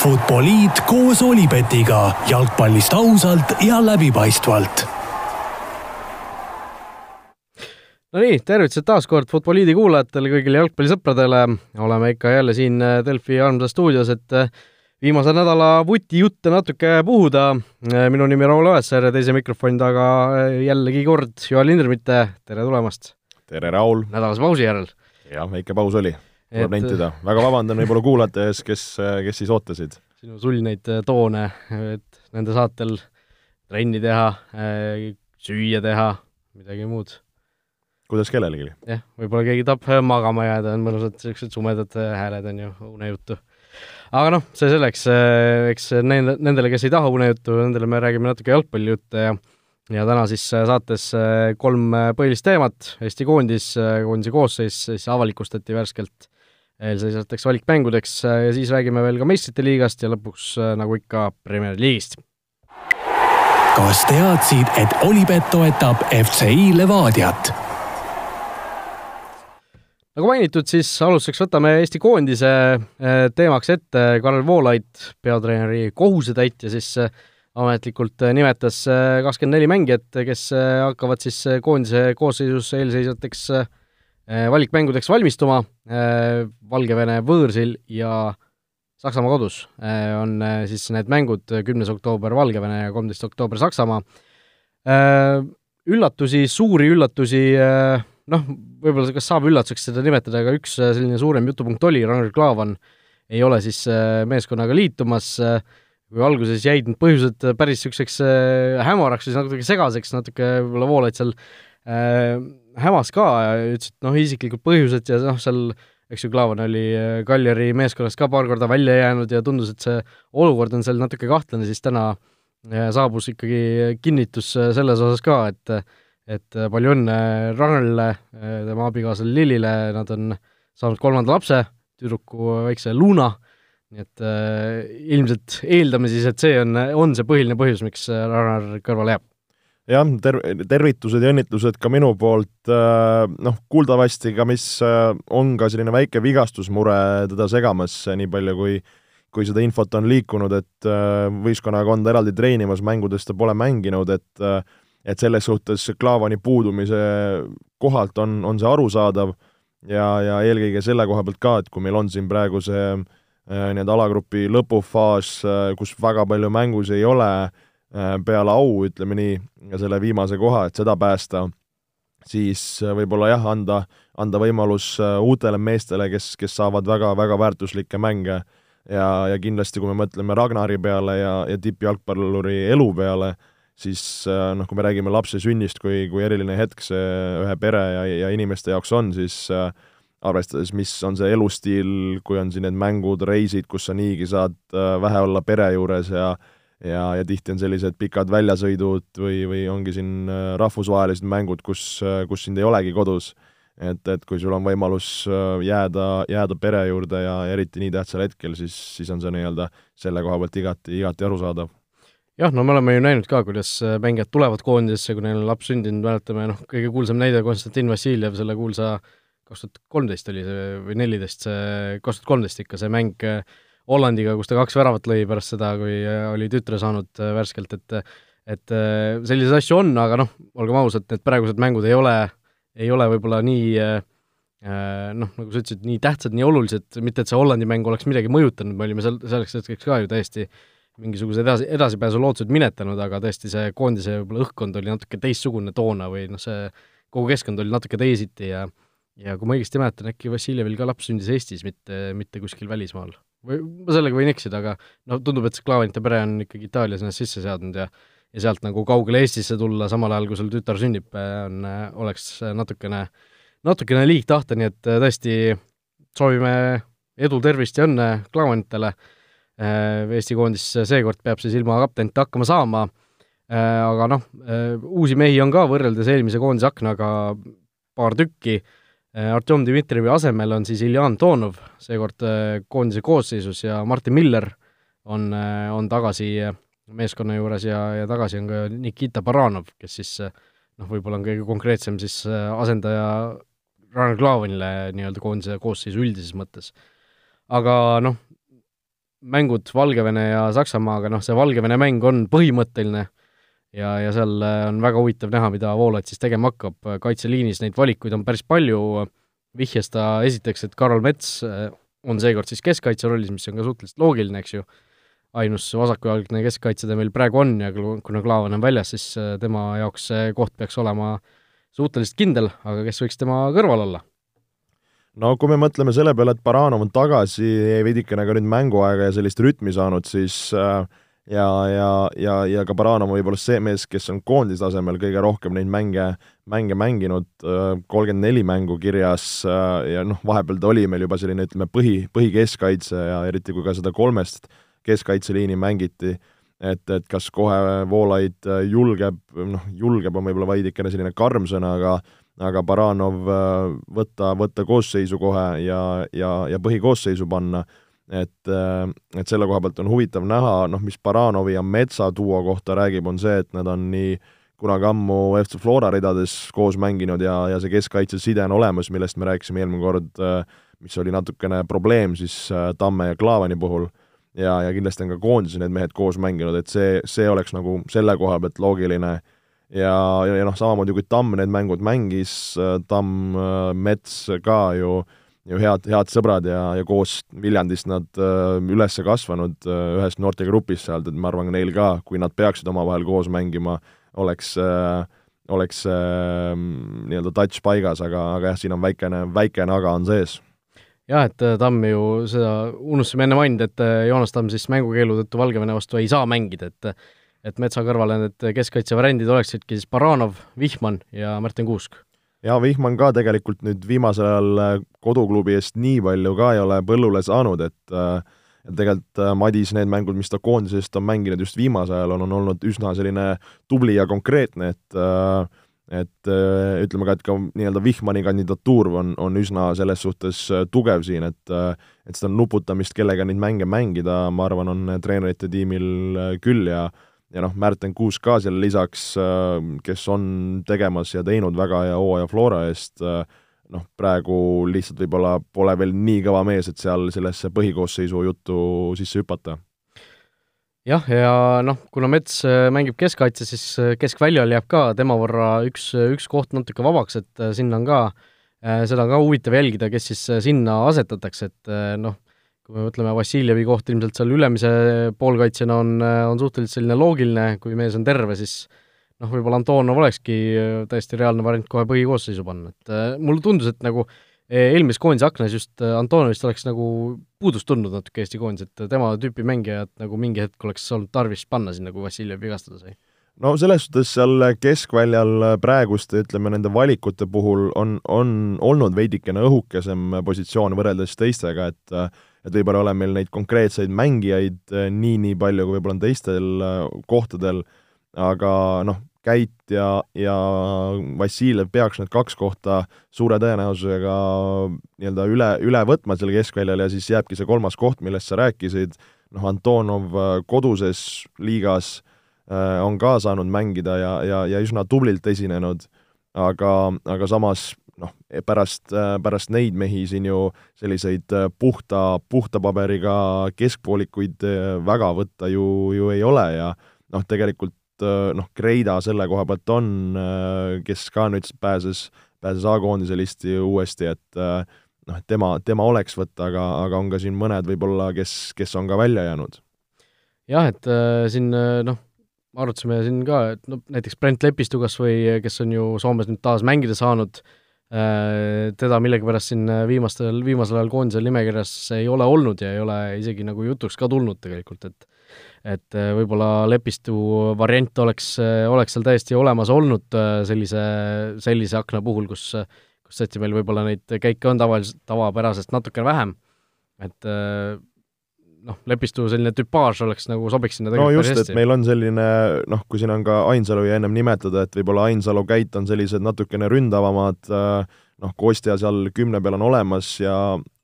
Futboliit koos Olipetiga jalgpallist ausalt ja läbipaistvalt. Nonii, tervitused taas kord Futboliidi kuulajatele, kõigile jalgpallisõpradele. oleme ikka jälle siin Delfi armsas stuudios, et viimase nädala vutijutte natuke puhuda. minu nimi on Raul Õessar ja teise mikrofoni taga jällegi kord Joel Hindremitte, tere tulemast! tere, Raul! nädalase pausi järel. jah, väike paus oli tuleb nentida. väga vabandan võib-olla kuulajate ees, kes, kes siis ootasid. sinu sulnineid toone, et nende saatel trenni teha, süüa teha, midagi muud. kuidas kellelegi. jah, võib-olla keegi tahab magama jääda, on mõnusad niisugused sumedad hääled, on ju, unejuttu. aga noh, see selleks, eks nende, nendele, kes ei taha unejuttu, nendele me räägime natuke jalgpallijutte ja ja täna siis saates kolm põhilist teemat, Eesti koondis, koondise koosseis siis avalikustati värskelt eelseisvateks valikmängudeks äh, ja siis räägime veel ka meistrite liigast ja lõpuks, äh, nagu ikka, Premier League'ist. kas teadsid, et Olipet toetab FCI Levadiat? nagu mainitud, siis alustuseks võtame Eesti koondise äh, teemaks ette, Karel Voolaid, peatreeneri kohusetäitja siis ametlikult nimetas kakskümmend neli mängijat, kes hakkavad siis koondise koosseisus eelseisvateks valikmängudeks valmistuma Äh, Valgevene võõrsil ja Saksamaa kodus äh, on äh, siis need mängud, kümnes oktoober Valgevene ja kolmteist oktoober Saksamaa. Üllatusi, suuri üllatusi, noh, võib-olla kas saab üllatuseks seda nimetada, aga üks selline suurem jutupunkt oli, Ragnar Klavan ei ole siis meeskonnaga liitumas, kui alguses jäid need põhjused päris niisuguseks hämaraks, siis natuke segaseks, natuke võib-olla Voolaid seal hämas ka ja ütles, et noh, isiklikud põhjused ja noh, seal eks ju, Klaavan oli äh, Kaljari meeskonnast ka paar korda välja jäänud ja tundus, et see olukord on seal natuke kahtlane, siis täna äh, saabus ikkagi kinnitus äh, selles osas ka, et et palju õnne Rannele, tema abikaasale Lillile, nad on saanud kolmanda lapse, tüdruku väikse Luna, nii et äh, ilmselt eeldame siis, et see on, on see põhiline põhjus, miks Rannar kõrvale jääb jah, ter-, tervitused ja õnnitlused ka minu poolt, äh, noh, kuuldavasti ka, mis äh, on ka selline väike vigastusmure teda segamas, nii palju kui kui seda infot on liikunud, et äh, võistkonnaga on ta eraldi treenimas, mängudes ta pole mänginud, et et selles suhtes Klaavani puudumise kohalt on, on see arusaadav ja, ja eelkõige selle koha pealt ka, et kui meil on siin praegu see nii-öelda alagrupi lõpufaas, kus väga palju mängus ei ole äh, Äh, peale au, ütleme nii, selle viimase koha, et seda päästa, siis äh, võib-olla jah, anda, anda võimalus äh, uutele meestele, kes, kes saavad väga-väga väärtuslikke mänge. Ja, ja kindlasti, kui me mõtleme Ragnari peale ja, ja tippjalgpalluri elu peale, siis noh, kui me räägime lapse sünnist kui, kui eriline hetk see ühe pere ja, ja inimeste jaoks on, siis äh, arvestades, mis on see elustiil, kui on siin need mängud, reisid, kus sa niigi saad äh, vähe olla pere juures ja ja, ja tihti on sellised pikad väljasõidud või, või ongi siin äh, rahvusvahelised mängud, kus, äh, kus sind ei olegi kodus. et, et kui sul on võimalus äh, jääda, jääda pere juurde ja eriti nii tähtsal hetkel, siis, siis on see nii-öelda selle koha pealt igati, igati arusaadav jah, no me oleme ju näinud ka, kuidas mängijad tulevad koondisesse, kui neil on laps sündinud, mäletame, noh, kõige kuulsam näide, Konstantin Vassiljev, selle kuulsa kaks tuhat kolmteist oli see või neliteist, see, kaks tuhat kolmteist ikka, see mäng Hollandiga, kus ta kaks väravat lõi pärast seda, kui äh, oli tütre saanud äh, värskelt, et et äh, selliseid asju on, aga noh, olgem ausad, need praegused mängud ei ole, ei ole võib-olla nii noh, nagu sa ütlesid, nii tähtsad, nii olulised, mitte et see Hollandi mäng oleks midagi mõjutanud, me olime seal selleks hetkeks ka ju täiesti mingisuguse edasi, edasipääsu lootused minetanud, aga tõesti see koondise võib-olla õhkkond oli natuke teistsugune toona või noh, see kogu keskkond oli natuke teisiti ja ja kui ma õigesti mäletan, äkki Vassiljevil ka laps sündis Eestis, mitte, mitte kuskil välismaal või ma sellega võin eksida, aga noh, tundub, et see Klaavanite pere on ikkagi Itaalias ennast sisse seadnud ja ja sealt nagu kaugele Eestisse tulla, samal ajal kui sul tütar sünnib, on, oleks natukene, natukene liig tahta, nii et tõesti soovime edu, tervist ja õnne Klaavanitele. Eesti koondis seekord peab siis ilma kaptenita hakkama saama, aga noh, uusi mehi on ka võrreldes eelmise koondise aknaga paar tükki Artjom Dmitrijevi asemel on siis Iljan Toonov seekord äh, koondise koosseisus ja Martin Miller on, äh, on tagasi meeskonna juures ja, ja tagasi on ka Nikita Baranov, kes siis noh, võib-olla on kõige konkreetsem siis asendaja Ragnar Klavanile nii-öelda koondise koosseisu üldises mõttes. aga noh, mängud Valgevene ja Saksamaaga, noh, see Valgevene mäng on põhimõtteline ja, ja seal on väga huvitav näha, mida Voolaid siis tegema hakkab, kaitseliinis neid valikuid on päris palju, vihjas ta esiteks, et Karol Mets on seekord siis keskkaitse rollis, mis on ka suhteliselt loogiline, eks ju, ainus vasakujalgne keskkaitse ta meil praegu on ja kuna Klaavan on väljas, siis tema jaoks see koht peaks olema suhteliselt kindel, aga kes võiks tema kõrval olla? no kui me mõtleme selle peale, et Baranov on tagasi veidikene ka nüüd mänguaega ja sellist rütmi saanud, siis äh, ja, ja, ja, ja ka Baranov võib-olla see mees, kes on koondise tasemel kõige rohkem neid mänge, mänge mänginud, äh, kolmkümmend neli mängu kirjas äh, ja noh, vahepeal ta oli meil juba selline, ütleme, põhi, põhikeskkaitse ja eriti kui ka seda kolmest keskkaitseliini mängiti, et, et kas kohe Voolaid julgeb, noh, julgeb on võib-olla veidikene selline karm sõna, aga aga Baranov äh, võtta, võtta koosseisu kohe ja, ja, ja põhikoosseisu panna, et, äh, et selle koha pealt on huvitav näha, noh, mis Baranovi ja Metsa duo kohta räägib, on see, et nad on nii kunagi ammu FC Flora ridades koos mänginud ja, ja see keskkaitseside on olemas, millest me rääkisime eelmine kord, äh, mis oli natukene probleem siis Tamme ja Klaavani puhul, ja, ja kindlasti on ka koondises need mehed koos mänginud, et see, see oleks nagu selle koha pealt loogiline. Äh, ja, ja, ja noh, samamoodi kui Tamm need mängud mängis, äh, Tamm, äh, Mets ka ju, ju head, head sõbrad ja, ja koos Viljandist nad äh, üles kasvanud ühes noortegrupis sealt, et ma arvan, neil ka, kui nad peaksid omavahel koos mängima, oleks oleks äh, nii-öelda touch paigas, aga, aga jah, siin on väikene, väikene aga on sees jah, et Tamm ju seda, unustasime enne mainida, et Joonas Tamm siis mängukeelu tõttu Valgevene vastu ei saa mängida, et et Metsa kõrvale need keskkaitsevariandid oleksidki siis Baranov, Vihman ja Märten Kuusk. Jaa, Vihman ka tegelikult nüüd viimasel ajal äh, koduklubi eest nii palju ka ei ole põllule saanud, et äh, tegelikult äh, Madis need mängud, mis ta koondise eest on mänginud just viimasel ajal, on, on olnud üsna selline tubli ja konkreetne, et et ütleme ka, et ka nii-öelda Vihmani kandidatuur on, on üsna selles suhtes tugev siin, et et seda nuputamist, kellega neid mänge mängida, ma arvan, on treenerite tiimil küll ja ja noh, Märten Kuusk ka selle lisaks, äh, kes on tegemas ja teinud väga hea hooaja Flora eest, äh, noh, praegu lihtsalt võib-olla pole veel nii kõva mees, et seal sellesse põhikoosseisu juttu sisse hüpata. jah, ja noh, kuna Mets äh, mängib keskkaitse, siis keskväljal jääb ka tema võrra üks, üks koht natuke vabaks, et sinna on ka, seda on ka huvitav jälgida, kes siis sinna asetatakse, et noh, kui me mõtleme Vassiljevi kohta, ilmselt seal ülemise poolkaitsjana on, on suhteliselt selline loogiline, kui mees on terve, siis noh, võib-olla Antonov olekski täiesti reaalne variant kohe põhikoosseisu panna, et äh, mulle tundus, et nagu äh, eelmises koondise aknas just äh, Antonovist oleks nagu puudust tundnud natuke Eesti koondis, et tema tüüpi mängijat nagu mingi hetk oleks olnud tarvis panna sinna, kui Vassiljev vigastada sai. No selles suhtes seal keskväljal praeguste, ütleme, nende valikute puhul on, on olnud veidikene õhukesem positsioon võrreldes teistega, et et võib-olla ei ole meil neid konkreetseid mängijaid eh, nii, nii palju, kui võib-olla on teistel eh, kohtadel, aga noh, Käit ja, ja Vassiljev peaks need kaks kohta suure tõenäosusega nii-öelda üle, üle võtma seal keskväljal ja siis jääbki see kolmas koht, millest sa rääkisid, noh, Antonov eh, koduses liigas äh, on ka saanud mängida ja, ja, ja üsna tublilt esinenud, aga, aga samas noh, pärast, pärast neid mehi siin ju selliseid äh, puhta, puhta paberiga keskpoolikuid äh, väga võtta ju, ju ei ole ja noh, tegelikult äh, noh, Kreida selle koha pealt on, kes ka nüüd pääses, pääses A-koondise listi uuesti, et noh, et tema, tema oleks võtta, aga, aga on ka siin mõned võib-olla, kes, kes on ka välja jäänud. jah, et äh, siin noh, arutasime siin ka, et no näiteks Brent Lepistu kas või, kes on ju Soomes nüüd taas mängida saanud teda millegipärast siin äh, viimastel, viimasel ajal koondise nimekirjas ei ole olnud ja ei ole isegi nagu jutuks ka tulnud tegelikult, et et äh, võib-olla Lepistu variant oleks, oleks seal täiesti olemas olnud sellise, sellise akna puhul, kus kus tõesti meil võib-olla neid käike on tavaliselt, tavapärasest natukene vähem, et noh, Lepistu selline tüpaaž oleks nagu, sobiks sinna no just, et meil on selline noh, kui siin on ka Ainsalu ja ennem nimetada, et võib-olla Ainsalu, Käit on sellised natukene ründavamad, noh, Kostja seal kümne peal on olemas ja,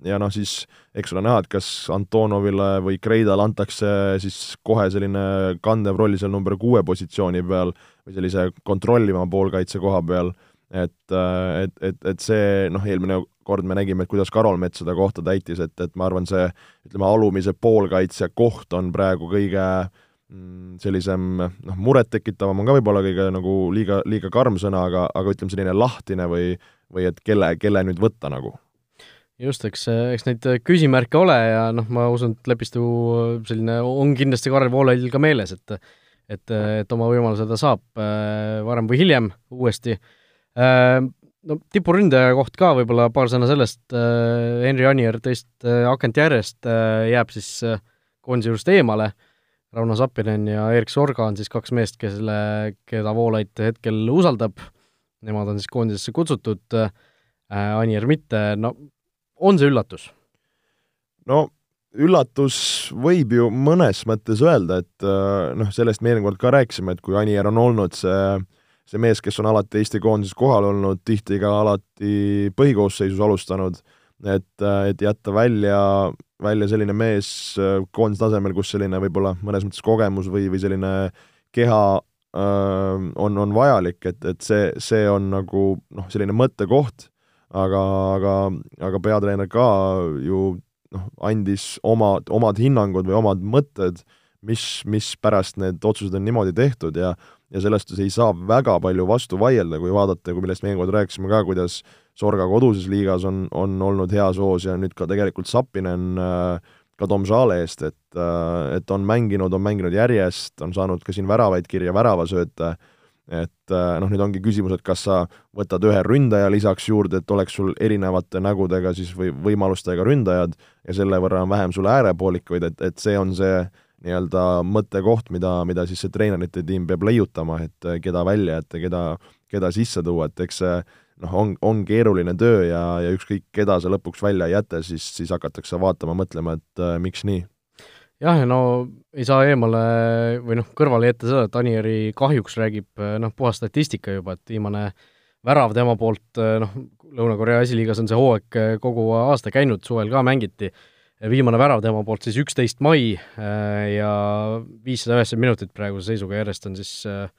ja noh, siis eks ole näha, et kas Antonovile või Kreidale antakse siis kohe selline kandev roll seal number kuue positsiooni peal või sellise kontrollivama poolkaitse koha peal, et, et, et, et see noh, eelmine kord me nägime, et kuidas Karol Mets seda kohta täitis, et, et ma arvan, see ütleme, alumise poolkaitsja koht on praegu kõige mm, sellisem noh, murettekitavam on ka võib-olla kõige nagu liiga, liiga karm sõna, aga, aga ütleme, selline lahtine või, või et kelle, kelle nüüd võtta nagu. Just, eks, eks neid küsimärke ole ja noh, ma usun, et Lepistu selline on kindlasti Karel Voolaidil ka meeles, et et, et oma võimaluse ta saab äh, varem või hiljem uuesti. äh, no tipuründaja koht ka võib-olla paar sõna sellest, äh, Henri Anier teist äh, akent järjest äh, jääb siis koondise juurest eemale, Rauno Sappinen ja Erik Sorga on siis kaks meest, kelle, keda Voolaid hetkel usaldab, nemad on siis koondisesse kutsutud, Anier mitte, no on see üllatus? no üllatus võib ju mõnes mõttes öelda, et noh, sellest me eelmine kord ka rääkisime, et kui Anier on olnud see see mees, kes on alati Eesti koondises kohal olnud, tihti ka alati põhikoosseisus alustanud, et, et jätta välja, välja selline mees äh, koondise tasemel, kus selline võib-olla mõnes mõttes kogemus või, või selline keha öö, äh, on, on vajalik, et, et see, see on nagu noh, selline mõttekoht, aga, aga, aga peatreener ka ju noh, andis omad, omad hinnangud või omad mõtted, mis, mispärast need otsused on niimoodi tehtud ja ja sellest ei saa väga palju vastu vaielda, kui vaadata, kui millest me eelmine kord rääkisime ka, kuidas Sorga koduses liigas on, on olnud hea soos ja nüüd ka tegelikult Sapinen äh, ka Tom Žale eest, et äh,, et on mänginud, on mänginud järjest, on saanud ka siin väravaid kirja, väravasööte, et äh, noh, nüüd ongi küsimus, et kas sa võtad ühe ründaja lisaks juurde, et oleks sul erinevate nägudega siis või võimalustega ründajad ja selle võrra on vähem sul äärepoolikuid, et, et see on see nii-öelda mõttekoht, mida, mida siis see treenerite tiim peab leiutama, et eh, keda välja jätta, keda, keda sisse tuua, et eks see noh, on, on keeruline töö ja, ja ükskõik, keda sa lõpuks välja ei jäta, siis, siis hakatakse vaatama, mõtlema, et äh, miks nii. jah, ja no ei saa eemale või noh, kõrvale jätta seda, et Anieri kahjuks räägib eh, noh, puhas statistika juba, et viimane värav tema poolt noh, Lõuna-Korea esiliigas on see hooaeg kogu aasta käinud, suvel ka mängiti viimane värav tema poolt siis üksteist mai äh, ja viissada üheksakümmend minutit praeguse seisuga järjest on siis äh,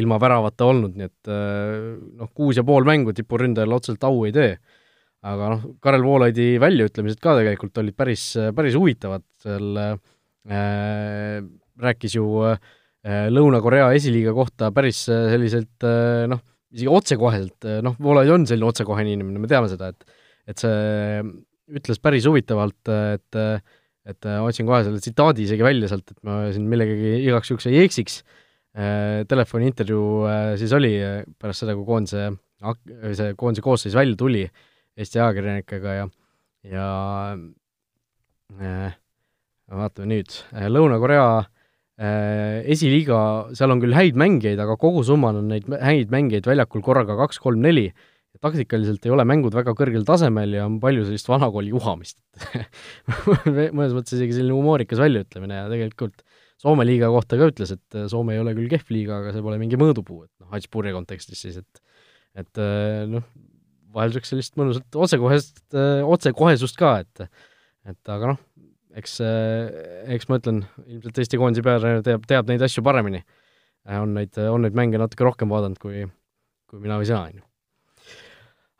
ilma väravata olnud, nii et äh, noh, kuus ja pool mängu tipuründajale otseselt au ei tee. aga noh, Karel Voolaidi väljaütlemised ka tegelikult olid päris, päris huvitavad, seal äh, rääkis ju äh, Lõuna-Korea esiliiga kohta päris selliselt noh, isegi otsekoheselt, noh, Voolaid on selline otsekohene inimene, me teame seda, et et see ütles päris huvitavalt, et et otsin kohe selle tsitaadi isegi välja sealt, et ma siin millegagi igaks juhuks ei eksiks, telefoniintervjuu äh, siis oli äh, pärast seda, kui koondise, see koondise koosseis välja tuli Eesti ajakirjanikega ja, ja äh, vaatame nüüd, Lõuna-Korea esiliiga, seal on küll häid mängijaid, aga kogusummal on neid häid mängijaid väljakul korraga kaks, kolm, neli taktikaliselt ei ole mängud väga kõrgel tasemel ja on palju sellist vanakooli juhamist mõnes mõttes isegi selline humoorikas väljaütlemine ja tegelikult Soome liiga kohta ka ütles, et Soome ei ole küll kehv liiga, aga see pole mingi mõõdupuu, et noh, Hatspuri kontekstis siis, et et noh, vahel niisugust sellist mõnusat otsekohest, otsekohesust ka, et et aga noh, eks, eks ma ütlen, ilmselt Eesti koondise peatreener teab, teab neid asju paremini. on neid, on neid mänge natuke rohkem vaadanud kui, kui mina või sina, on ju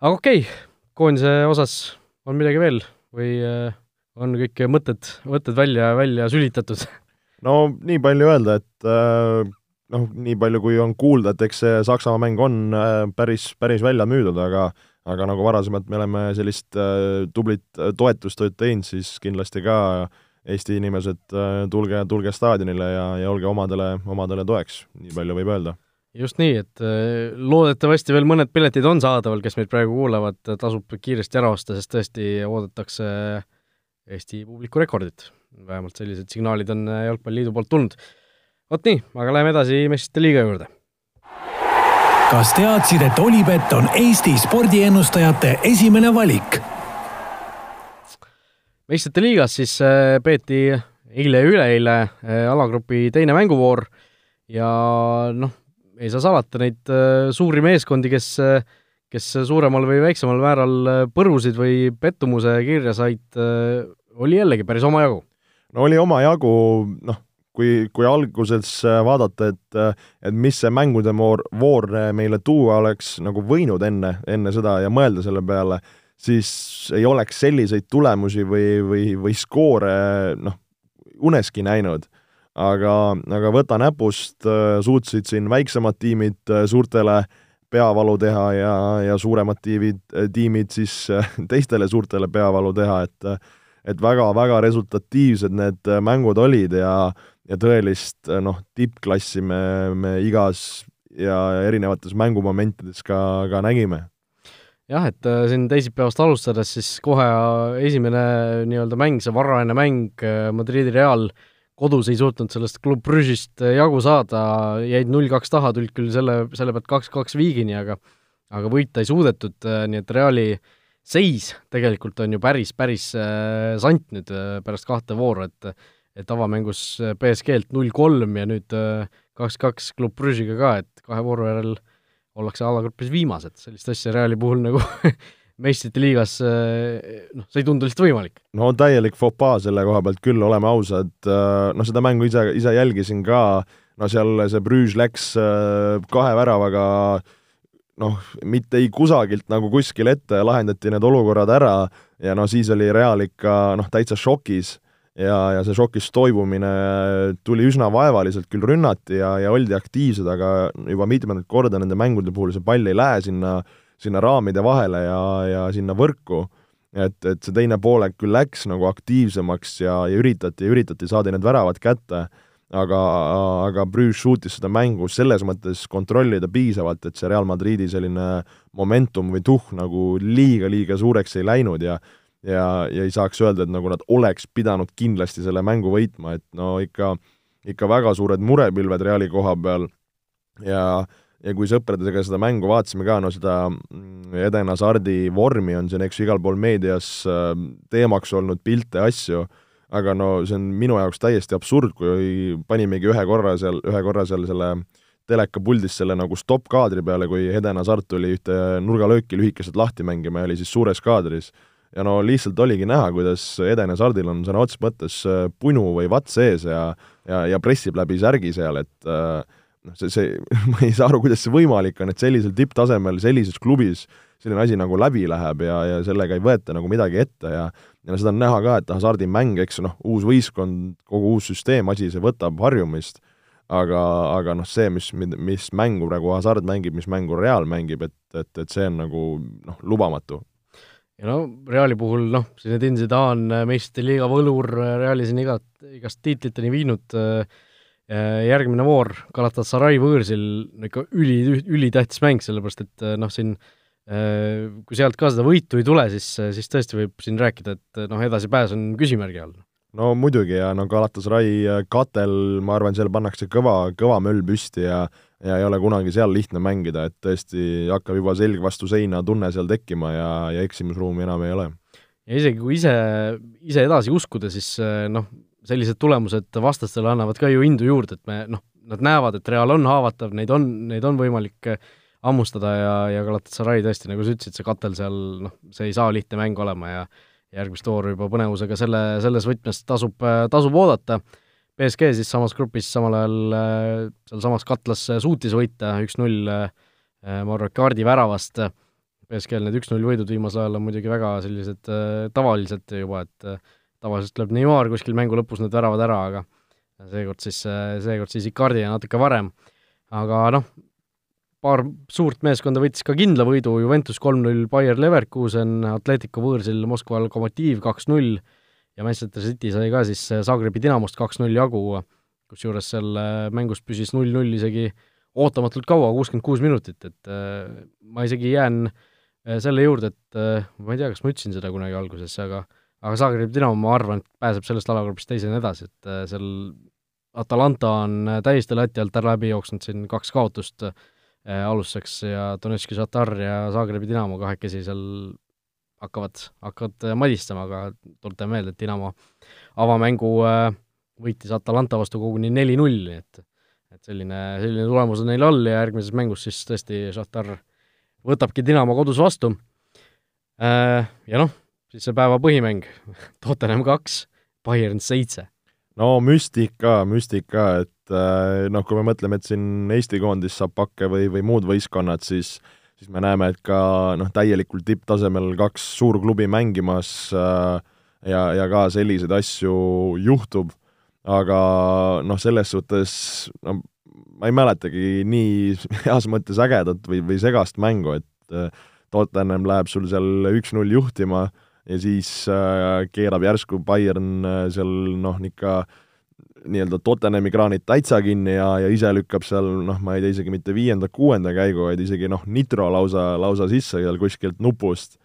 aga okei okay,, koondise osas on midagi veel või äh, on kõik mõtted, mõtted välja, välja sülitatud? no nii palju öelda, et äh, noh, nii palju kui on kuulda, et eks see Saksamaa mäng on äh, päris, päris välja müüdud, aga aga nagu varasemalt me oleme sellist tublit toetustööd teinud, siis kindlasti ka Eesti inimesed, tulge, tulge staadionile ja, ja olge omadele, omadele toeks, nii palju võib öelda just nii, et äh, loodetavasti veel mõned piletid on saadaval, kes meid praegu kuulavad, tasub kiiresti ära osta, sest tõesti oodatakse Eesti publiku rekordit. vähemalt sellised signaalid on äh, Jalgpalliliidu poolt tulnud. vot nii, aga läheme edasi meistrite liiga juurde. kas teadsid, et Olipet on Eesti spordiennustajate esimene valik? meistrite liigas siis äh, peeti eile ja üleeile alagrupi teine mänguvoor ja noh, ei saa salata, neid äh, suuri meeskondi, kes, äh, kes suuremal või väiksemal määral äh, põrusid või pettumuse kirja said, oli jällegi päris omajagu. no oli omajagu, noh, kui, kui alguses vaadata, et et mis see mängude voor, voor meile tuua oleks nagu võinud enne, enne seda ja mõelda selle peale, siis ei oleks selliseid tulemusi või, või, või skoore noh, uneski näinud. Aga, aga võta näpust, suutsid siin väiksemad tiimid suurtele peavalu teha ja, ja suuremad tiimid, tiimid siis teistele suurtele peavalu teha, et et väga-väga resultatiivsed need mängud olid ja ja tõelist noh, tippklassi me, me igas ja erinevates mängumomentides ka, ka nägime. Jah, et äh, siin teisipäevast alustades siis kohe esimene nii-öelda mäng, see varajane mäng, äh, Madridi Real kodus ei suutnud sellest Club Brugist äh, jagu saada, jäid null-kaks taha, tulid küll selle, selle pealt kaks-kaks viigini, aga aga võita ei suudetud, nii et Reali seis tegelikult on ju päris, päris sant nüüd pärast kahte vooru, et et avamängus BSG-lt null-kolm ja nüüd kaks-kaks Club Brugiga ka, et kahe vooru järel äh, ollakse alagrupis viimased, sellist asja Reali puhul nagu meistrite liigas noh, see ei tundu lihtsalt võimalik. no täielik fopaa selle koha pealt küll, oleme ausad, noh seda mängu ise, ise jälgisin ka, no seal see Brüž läks kahe väravaga noh, mitte ei kusagilt nagu kuskil ette, lahendati need olukorrad ära ja no siis oli Real ikka noh, täitsa šokis ja, ja see šokist toibumine tuli üsna vaevaliselt, küll rünnati ja, ja oldi aktiivsed, aga juba mitmendat korda nende mängude puhul see pall ei lähe sinna, sinna raamide vahele ja, ja sinna võrku. et, et see teine poolek küll läks nagu aktiivsemaks ja, ja üritati ja üritati, saadi need väravad kätte, aga, aga Bruges suutis seda mängu selles mõttes kontrollida piisavalt, et see Real Madridi selline momentum või tuhh nagu liiga-liiga suureks ei läinud ja ja, ja ei saaks öelda, et nagu nad oleks pidanud kindlasti selle mängu võitma, et no ikka, ikka väga suured murepilved Reali koha peal ja ja kui sõpradega seda mängu vaatasime ka, no seda mm, Eden Hasardi vormi on siin, eks ju, igal pool meedias äh, teemaks olnud pilte, asju, aga no see on minu jaoks täiesti absurd, kui panimegi ühe korra seal, ühe korra seal selle telekapuldis selle nagu stopp-kaadri peale, kui Eden Hasart tuli ühte nurgalööki lühikeselt lahti mängima ja oli siis suures kaadris. Ja no lihtsalt oligi näha, kuidas Eden Hazardil on sõna otseses mõttes äh, punu või vatt sees ja ja, ja pressib läbi särgi seal, et äh, noh, see, see, ma ei saa aru, kuidas see võimalik on, et sellisel tipptasemel, sellises klubis selline asi nagu läbi läheb ja, ja sellega ei võeta nagu midagi ette ja ja no seda on näha ka, et Hazardi mäng, eks noh, uus võistkond, kogu uus süsteem, asi, see võtab harjumist, aga, aga noh, see, mis, mis mängu praegu Hazard mängib, mis mängu Real mängib, et, et, et see on nagu noh, lubamatu. Ja no Reali puhul noh, Zinedine Zidane, meistrite liiga võlur, Reali siin igat, igast tiitliteni viinud, äh, järgmine voor Galatasaray võõrsil ikka üli, ülitähtis mäng, sellepärast et äh, noh, siin äh, kui sealt ka seda võitu ei tule, siis, siis tõesti võib siin rääkida, et noh, edasipääs on küsimärgi all. no muidugi ja no Galatasaray katel, ma arvan, seal pannakse kõva, kõva möll püsti ja ja ei ole kunagi seal lihtne mängida, et tõesti hakkab juba selg vastu seina tunne seal tekkima ja, ja eksimusruumi enam ei ole. ja isegi kui ise, ise edasi uskuda, siis noh, sellised tulemused vastastele annavad ka ju indu juurde, et me noh, nad näevad, et Real on haavatav, neid on, neid on võimalik eh, hammustada ja, ja Galatasaray tõesti, nagu sa ütlesid, see katel seal, noh, see ei saa lihtne mäng olema ja järgmist vooru juba põnevusega selle, selles võtmes tasub, eh, tasub oodata. BSG siis samas grupis samal ajal äh, sealsamas katlas suutis võita üks-null Marek Kaardi väravast, BSG-l need üks-null võidud viimasel ajal on muidugi väga sellised tavalised juba, et tavaliselt lööb Neimar kuskil mängu lõpus need väravad ära, aga seekord siis, seekord siis Icardi ja natuke varem. aga noh, paar suurt meeskonda võttis ka kindla võidu, Juventus kolm-null, Bayer Leverkusen, Atletico võõrsil Moskva Lokomotiiv kaks-null, ja Manchester City sai ka siis äh, Zagrebi Dinamost kaks-null jagu, kusjuures seal äh, mängus püsis null-null isegi ootamatult kaua, kuuskümmend kuus minutit, et äh, ma isegi jään selle juurde, et ma ei tea, kas ma ütlesin seda kunagi alguses, aga aga Zagrebi Dinamo, ma arvan, et pääseb sellest alagrupist teisena edasi, et seal Atalanta on täiesti lati alt ära läbi jooksnud siin kaks kaotust alustuseks ja Donetski Šatar ja Zagrebi Dinamo kahekesi seal hakkavad, hakkavad äh, madistama, aga tuletame meelde, et Dinamo avamängu äh, võitis Atalanta vastu koguni neli-null, nii et et selline, selline tulemus on neil all ja järgmises mängus siis tõesti Šahtar võtabki Dinamo kodus vastu. Äh, ja noh, siis see päeva põhimäng, Tottenham kaks, Bayern seitse. no müstika, müstika, et äh, noh, kui me mõtleme, et siin Eesti koondis saab pakke või, või muud võistkonnad, siis siis me näeme, et ka noh, täielikul tipptasemel kaks suurklubi mängimas äh, ja, ja ka selliseid asju juhtub, aga noh, selles suhtes no ma ei mäletagi nii heas mõttes ägedat või, või segast mängu, et äh, Tottenham läheb sul seal üks-null juhtima ja siis äh, keerab järsku Bayern äh, seal noh, ikka nii-öelda Tottenhami kraanid täitsa kinni ja, ja ise lükkab seal noh, ma ei tea, isegi mitte viienda-kuuenda käigu, vaid isegi noh, nitro lausa, lausa sisse seal kuskilt nupust.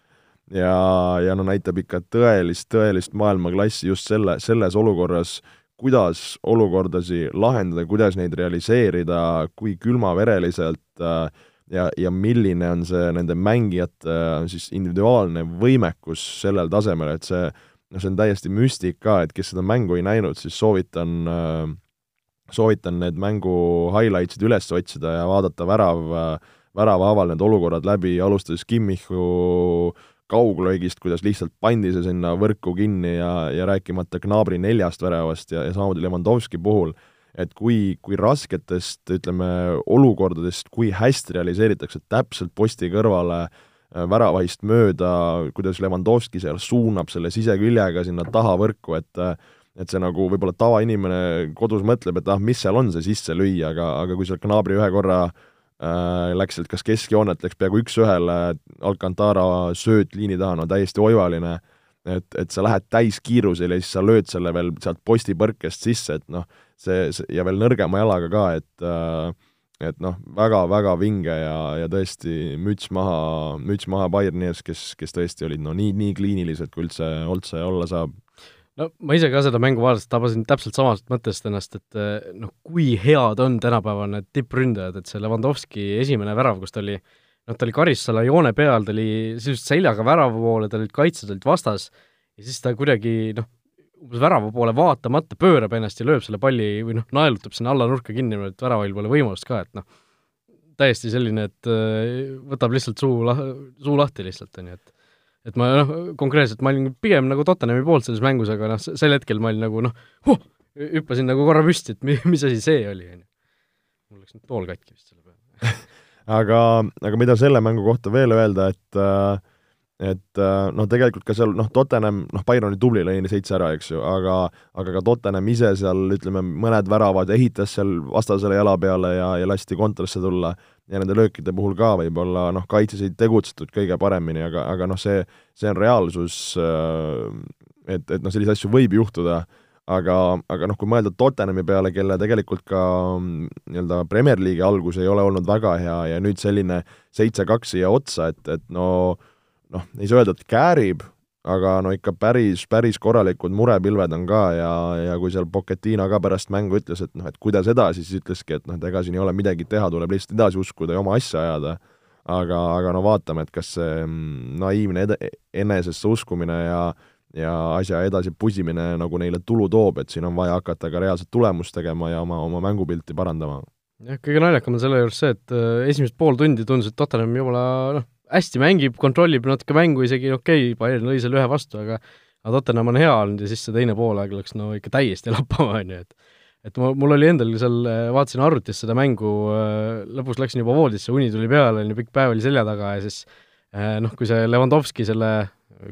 ja, ja no näitab ikka tõelist, tõelist maailmaklassi just selle, selles olukorras, kuidas olukordasid lahendada, kuidas neid realiseerida, kui külmavereliselt äh, ja, ja milline on see nende mängijate äh, siis individuaalne võimekus sellel tasemel, et see noh, see on täiesti müstik ka, et kes seda mängu ei näinud, siis soovitan äh, soovitan need mängu highlights'id üles otsida ja vaadata värav, väravahaaval need olukorrad läbi, alustades Kimmichu kauglöögist, kuidas lihtsalt pandi see sinna võrku kinni ja, ja rääkimata Gnabri neljast väravast ja, ja samamoodi Lewandowski puhul, et kui, kui rasketest, ütleme, olukordadest, kui hästi realiseeritakse täpselt posti kõrvale äh, väravahist mööda, kuidas Lewandowski seal suunab selle siseküljega sinna taha võrku, et et see nagu võib-olla tavainimene kodus mõtleb, et ah, mis seal on see sisse lüüa, aga, aga kui seal Gnabri ühe korra äh, läks sealt kas keskjoonet, läks peaaegu üks-ühele Alcantara sööt liini taha, no täiesti oivaline, et, et sa lähed täiskiirusel ja siis sa lööd selle veel sealt postipõrkest sisse, et noh, see, see ja veel nõrgema jalaga ka, et äh, et noh, väga-väga vinge ja, ja tõesti müts maha, müts maha Bayerni ees, kes, kes tõesti olid no nii, nii kliinilised, kui üldse, üldse olla saab. no ma ise ka seda mängu vaadates tabasin täpselt samast mõttest ennast, et noh, kui head on tänapäeval need tippründajad, et see Lewandowski esimene värav, kus ta oli noh, ta oli Karissala joone peal, ta oli sisuliselt seljaga värava poole, tal olid kaitsjad olid vastas ja siis ta kuidagi noh, umbes värava poole vaatamata pöörab ennast ja lööb selle palli või noh, naelutab sinna alla nurka kinni, et väravahil pole võimalust ka, et noh, täiesti selline, et äh, võtab lihtsalt suu lah-, suu lahti lihtsalt, on ju, et et ma noh, konkreetselt ma olin pigem nagu Tottenhami poolt selles mängus, aga noh, sel hetkel ma olin nagu noh huh,, hüppasin nagu korra püsti, et mi-, mis asi see oli, on ju. mul läks nüüd tool katki vist selle peale aga, aga mida selle mängu kohta veel öelda, et äh, et äh, noh, tegelikult ka seal noh, Tottenham, noh, Byron oli tubli, lõi seitse ära, eks ju, aga aga ka Tottenham ise seal ütleme, mõned väravad ehitas seal vastasele jala peale ja, ja lasti kontrasse tulla. Ja nende löökide puhul ka võib-olla noh, kaitses ei tegutsetud kõige paremini, aga, aga noh, see, see on reaalsus, äh, et, et noh, selliseid asju võib juhtuda, aga, aga noh, kui mõelda Tottenhami peale, kelle tegelikult ka nii-öelda Premier League'i algus ei ole olnud väga hea ja nüüd selline seitse-kaks siia otsa, et, et no noh, ei saa öelda, et käärib, aga no ikka päris, päris korralikud murepilved on ka ja, ja kui seal Pochettino ka pärast mängu ütles, et noh, et kuidas edasi, siis ütleski, et noh, et ega siin ei ole midagi teha, tuleb lihtsalt edasi uskuda ja oma asja ajada. aga, aga no vaatame, et kas see mm, naiivne ed-, enesesse uskumine ja ja asja edasi pusimine nagu neile tulu toob, et siin on vaja hakata ka reaalset tulemust tegema ja oma, oma mängupilti parandama. jah, kõige naljakam on selle juures see, et äh, esimesed pool tundi tundus, et Tottenham jumala noh, hästi mängib, kontrollib natuke mängu isegi, okei okay,, Bayern lõi selle ühe vastu, aga aga Tottenham on hea olnud ja siis see teine poolaeg läks no ikka täiesti lappama, on ju, et et ma, mul oli endal seal, vaatasin arvutis seda mängu, lõpus läksin juba voodisse, uni tuli peale, on ju, pikk päev oli selja taga ja siis noh, kui see Lewandowski selle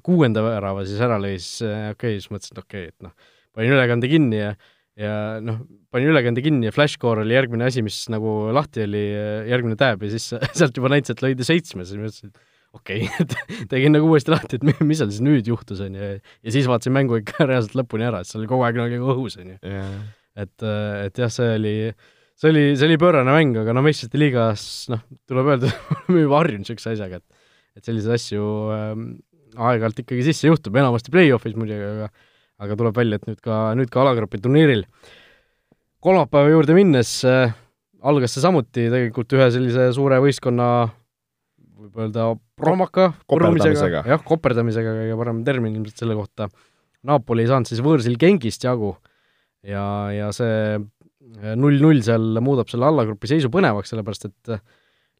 kuuenda värava siis ära lõi, siis okei okay,, siis mõtlesin, et okei okay,, et noh, panin ülekande kinni ja ja noh, panin ülekande kinni ja flashcore oli järgmine asi, mis nagu lahti oli, järgmine tab ja siis sealt juba näitas, et lõid seitsme, siis mõtlesin, et okei okay. et tegin nagu uuesti lahti, et mis seal siis nüüd juhtus, on ju, ja siis vaatasin mängu ikka reaalselt lõpuni ära, et see oli kogu aeg nagu õhus, on ju. et, et jah, see oli, see oli, see oli pöörane mäng, aga no meistrite liigas noh, tuleb öelda, oleme juba harjunud niisuguse asjaga, et et selliseid asju ähm, aeg-ajalt ikkagi sisse juhtub, enamasti play-off'is muidugi, aga aga tuleb välja, et nüüd ka, nüüd ka alagrupi turniiril. kolmapäeva juurde minnes äh, algas see samuti tegelikult ühe sellise suure võistkonna võib öelda promaka koperdamisega, jah, koperdamisega kõige parem termin ilmselt selle kohta. Napoli ei saanud siis võõrsil Gengist jagu ja, ja see null-null seal muudab selle allagrupi seisu põnevaks, sellepärast et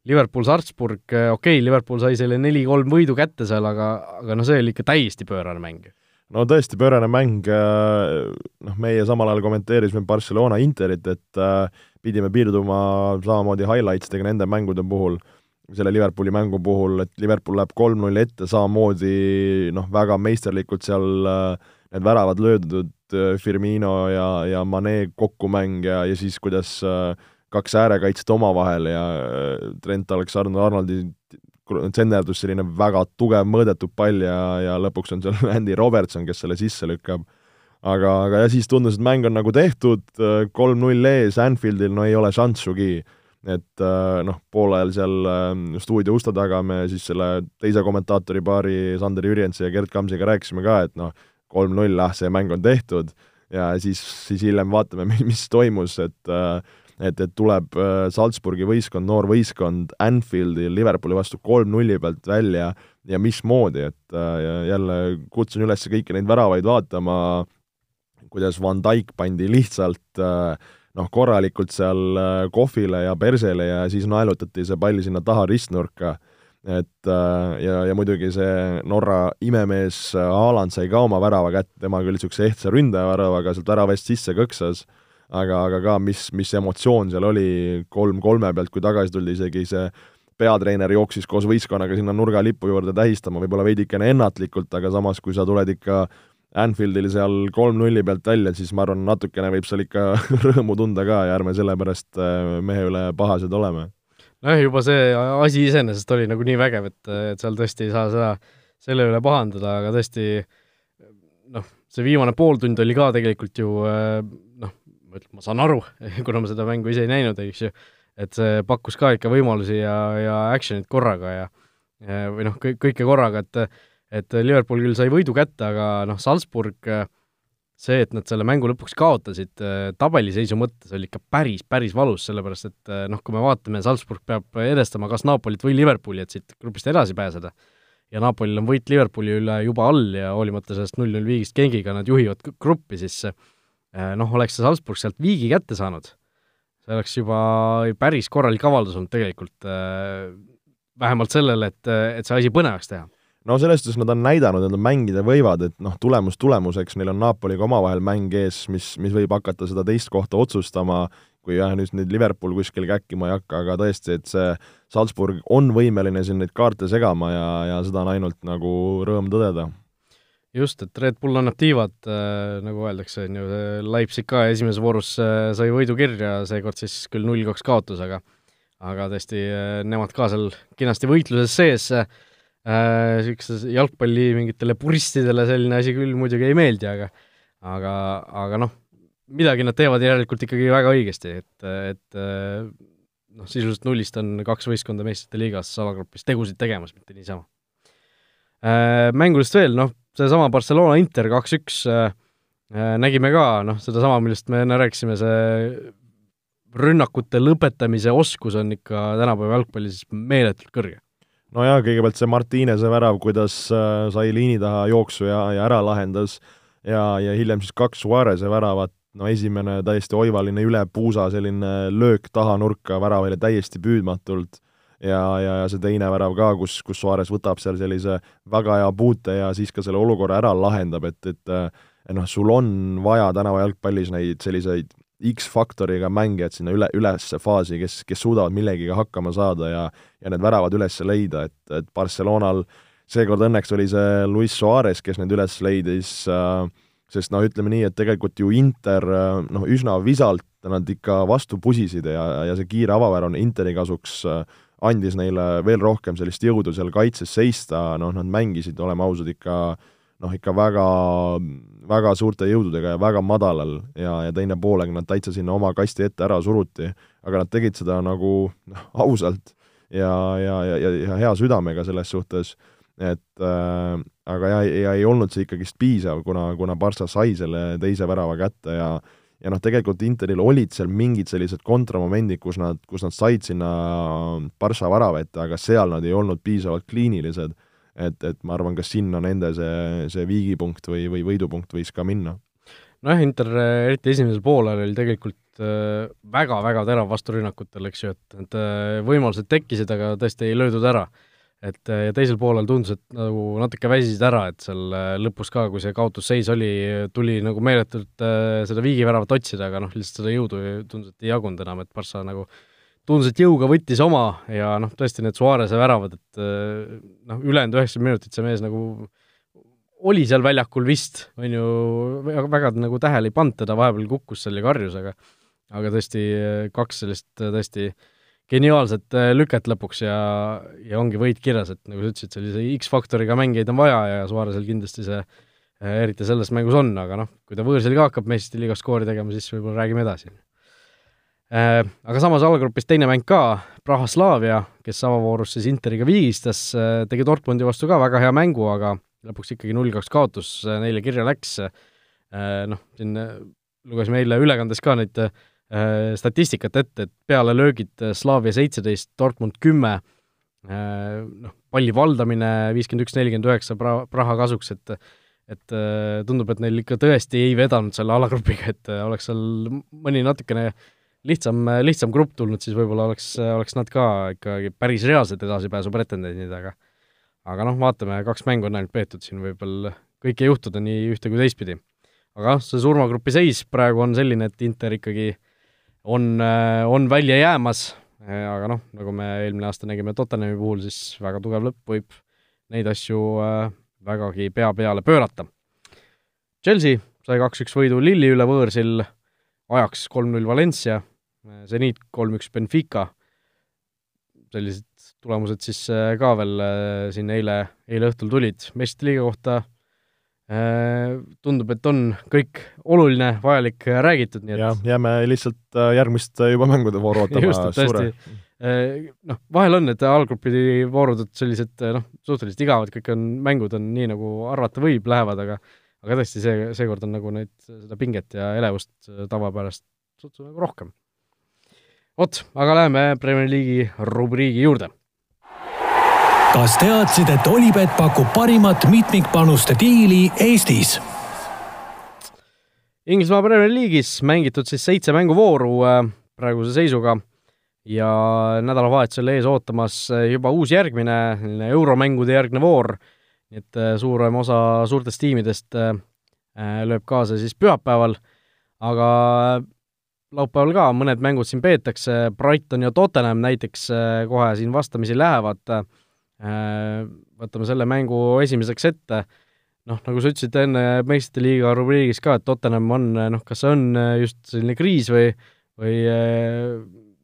Liverpool, Salzburg, okei okay,, Liverpool sai selle neli-kolm võidu kätte seal, aga, aga noh, see oli ikka täiesti pöörane mäng. No tõesti, pöörane mäng, noh, meie samal ajal kommenteerisime Barcelona Interit, et pidime piirduma samamoodi highlights dega nende mängude puhul, selle Liverpooli mängu puhul, et Liverpool läheb kolm-null ette, samamoodi noh, väga meisterlikult seal need väravad löödud, Firmino ja, ja Mane kokkumäng ja, ja siis kuidas kaks äärekaitset omavahel ja Trent Alexander-Arnoldi tsenderdus selline väga tugev mõõdetud pall ja, ja lõpuks on seal Andy Robertson, kes selle sisse lükkab. aga, aga ja siis tundus, et mäng on nagu tehtud, kolm-null ees, Anfieldil no ei ole šanssugi. et noh, poolajal seal stuudio uste taga me siis selle teise kommentaatori paari, Sander Jürjensi ja Gerd Kamsiga rääkisime ka, et noh, kolm-null, ah, see mäng on tehtud ja siis, siis hiljem vaatame, mis toimus, et äh, et, et tuleb äh, Salzburgi võistkond, noor võistkond Anfieldi Liverpooli vastu kolm-nulli pealt välja ja mismoodi, et äh, jälle kutsun üles kõiki neid väravaid vaatama, kuidas Van Dijk pandi lihtsalt äh, noh, korralikult seal kohvile ja persele ja siis naelutati see pall sinna taha ristnurka. Et ja, ja muidugi see Norra imemees Haaland sai ka oma värava kätte, tema küll niisuguse ehtsa ründajaväravaga sealt väravast sisse kõksas, aga, aga ka mis, mis emotsioon seal oli kolm kolme pealt, kui tagasi tuldi, isegi see peatreener jooksis koos võistkonnaga sinna nurgalipu juurde tähistama, võib-olla veidikene ennatlikult, aga samas, kui sa tuled ikka Anfieldil seal kolm-nulli pealt välja, siis ma arvan, natukene võib seal ikka rõõmu tunda ka ja ärme selle pärast äh, mehe üle pahased oleme. nojah, juba see asi iseenesest oli nagu nii vägev, et, et seal tõesti ei saa seda, selle üle pahandada, aga tõesti noh, see viimane pooltund oli ka tegelikult ju äh, ma ütlen, ma saan aru, kuna ma seda mängu ise ei näinud, eks ju, et see pakkus ka ikka võimalusi ja, ja action'it korraga ja, ja või noh, kõik, kõike korraga, et et Liverpool küll sai võidu kätte, aga noh, Salzburg see, et nad selle mängu lõpuks kaotasid, tabeliseisu mõttes oli ikka päris, päris valus, sellepärast et noh, kui me vaatame, Salzburg peab edestama kas Napolit või Liverpooli, et siit grupist edasi pääseda, ja Napolil on võit Liverpooli üle juba all ja hoolimata sellest null-null viigist Gengiga nad juhivad gruppi, siis noh, oleks see Salzburg sealt viigi kätte saanud, see oleks juba päris korralik avaldus olnud tegelikult, äh, vähemalt sellele, et, et see asi põnevaks teha. No selles suhtes nad on näidanud, nad mängida võivad, et noh, tulemus tulemuseks, neil on Napoliga omavahel mäng ees, mis, mis võib hakata seda teist kohta otsustama, kui jah, nüüd nüüd Liverpool kuskil käkkima ei hakka, aga tõesti, et see Salzburg on võimeline siin neid kaarte segama ja, ja seda on ainult nagu rõõm tõdeda just, et Red Bull annab tiivad äh,, nagu öeldakse, on ju, Leipzig ka esimeses voorus äh, sai võidu kirja, seekord siis küll null-kaks kaotus, aga aga tõesti äh,, nemad ka seal kenasti võitluses sees äh,, niisuguse jalgpalli mingitele puristidele selline asi küll muidugi ei meeldi, aga aga, aga noh, midagi nad teevad järelikult ikkagi väga õigesti, et, et äh, noh, sisuliselt nullist on kaks võistkonda meistrite liigas alagrupis tegusid tegemas, mitte niisama äh,. Mängudest veel, noh, seesama Barcelona Inter kaks-üks äh, äh, nägime ka noh, sedasama, millest me enne rääkisime, see rünnakute lõpetamise oskus on ikka tänapäeva jalgpallis meeletult kõrge. no jaa, kõigepealt see Martinese värav, kuidas äh, sai liini taha jooksu ja, ja ära lahendas ja, ja hiljem siis kaks Suarez'e väravat, no esimene täiesti oivaline üle puusa selline löök taha nurka väravale täiesti püüdmatult ja, ja, ja see teine värav ka, kus, kus Suarez võtab seal sellise väga hea puute ja siis ka selle olukorra ära lahendab, et, et noh, sul on vaja tänava jalgpallis neid selliseid X-faktoriga mängijad sinna üle, ülesse faasi, kes, kes suudavad millegiga hakkama saada ja ja need väravad üles leida, et, et Barcelonal seekord õnneks oli see Luis Suarez, kes need üles leidis äh,, sest noh, ütleme nii, et tegelikult ju Inter noh, üsna visalt nad ikka vastu pusisid ja, ja see kiire avaväär on Interi kasuks äh, andis neile veel rohkem sellist jõudu seal kaitses seista, noh, nad mängisid, oleme ausad, ikka noh, ikka väga, väga suurte jõududega ja väga madalal ja, ja teine poolega nad täitsa sinna oma kasti ette ära suruti, aga nad tegid seda nagu noh, ausalt ja, ja, ja, ja, ja hea südamega selles suhtes, et äh, aga ja, ja ei olnud see ikkagist piisav, kuna, kuna Barca sai selle teise värava kätte ja ja noh, tegelikult Interil olid seal mingid sellised kontramomendid, kus nad, kus nad said sinna Barca värava ette, aga seal nad ei olnud piisavalt kliinilised. et, et ma arvan, ka sinna nende see, see viigipunkt või, või võidupunkt võis ka minna. nojah, Inter eriti esimesel poolel oli tegelikult väga-väga äh, terav vasturünnakutel, eks ju, et need äh, võimalused tekkisid, aga tõesti ei löödud ära. Et ja teisel poolel tundus, et nagu natuke väsisid ära, et seal lõpus ka, kui see kaotusseis oli, tuli nagu meeletult seda viigiväravat otsida, aga noh, lihtsalt seda jõudu tundus, et ei jagunud enam, et Barca nagu tundus, et jõuga võttis oma ja noh, tõesti need Suarese väravad, et noh, ülejäänud üheksakümmend minutit see mees nagu oli seal väljakul vist, on ju, väga, väga nagu tähele ei pannud teda, vahepeal kukkus seal ja karjus, aga aga tõesti kaks sellist tõesti geniaalset äh, lüket lõpuks ja, ja ongi võit kirjas, et nagu sa ütlesid, sellise X-faktoriga mängijaid on vaja ja Suaresel kindlasti see äh, eriti selles mängus on, aga noh, kui ta võõrsil ka hakkab meistrite liiga skoori tegema, siis võib-olla räägime edasi. Äh, aga samas allgrupis teine mäng ka, Praha Slavia, kes avavoorus siis Interiga viigistas, tegi Dortmundi vastu ka väga hea mängu, aga lõpuks ikkagi null-kaks kaotus neile kirja läks, noh, siin lugesime eile ülekandes ka neid Äh, statistikat ette, et pealelöögid äh, Slaavia seitseteist, Dortmund kümme, äh, noh, palli valdamine viiskümmend üks, nelikümmend üheksa pra-, Praha kasuks, et et tundub, et neil ikka tõesti ei vedanud selle alagrupiga, et oleks seal mõni natukene lihtsam, lihtsam grupp tulnud, siis võib-olla oleks, oleks nad ka ikkagi päris reaalsed edasipääsu pretendendid, aga aga noh, vaatame, kaks mängu on ainult peetud, siin võib veel kõike juhtuda nii ühte kui teistpidi. aga noh, see surmagrupi seis praegu on selline, et Inter ikkagi äh, on, äh, on välja jäämas, äh, aga noh, nagu me eelmine aasta nägime Tottenhami puhul, siis väga tugev lõpp võib neid asju äh, vägagi pea peale pöörata. Chelsea sai kaks-üks võidu Lilli üle võõrsil, ajaks kolm-null Valencia, Zenit kolm-üks Benfica, sellised tulemused siis ka veel siin eile, eile õhtul tulid, meistrite liiga kohta tundub, et on kõik oluline, vajalik räägitud, nii et jah, jääme lihtsalt äh, järgmist äh, juba mängude vooru ootama just, tõesti. Noh, vahel on need allgrupi voorud sellised noh, suhteliselt igavad, kõik on, mängud on nii, nagu arvata võib, lähevad, aga aga tõesti, see, seekord on nagu neid, seda pinget ja elevust tavapärast suhteliselt nagu rohkem. vot, aga läheme Premier League'i rubriigi juurde kas teadsid, et Olipet pakub parimat mitmikpanuste diili Eestis? Inglismaa Premier League'is mängitud siis seitse mänguvooru äh, praeguse seisuga. Ja nädalavahetusel ees ootamas äh, juba uus järgmine, euromängude järgne voor, nii et äh, suurem osa suurtest tiimidest lööb kaasa siis pühapäeval, aga laupäeval ka mõned mängud siin peetakse, Brighton ja Tottenham näiteks kohe siin vastamisi lähevad. Äh, võtame selle mängu esimeseks ette, noh, nagu sa ütlesid enne meistrite liiga rubriigis ka, et Tottenham on noh, kas see on äh, just selline kriis või, või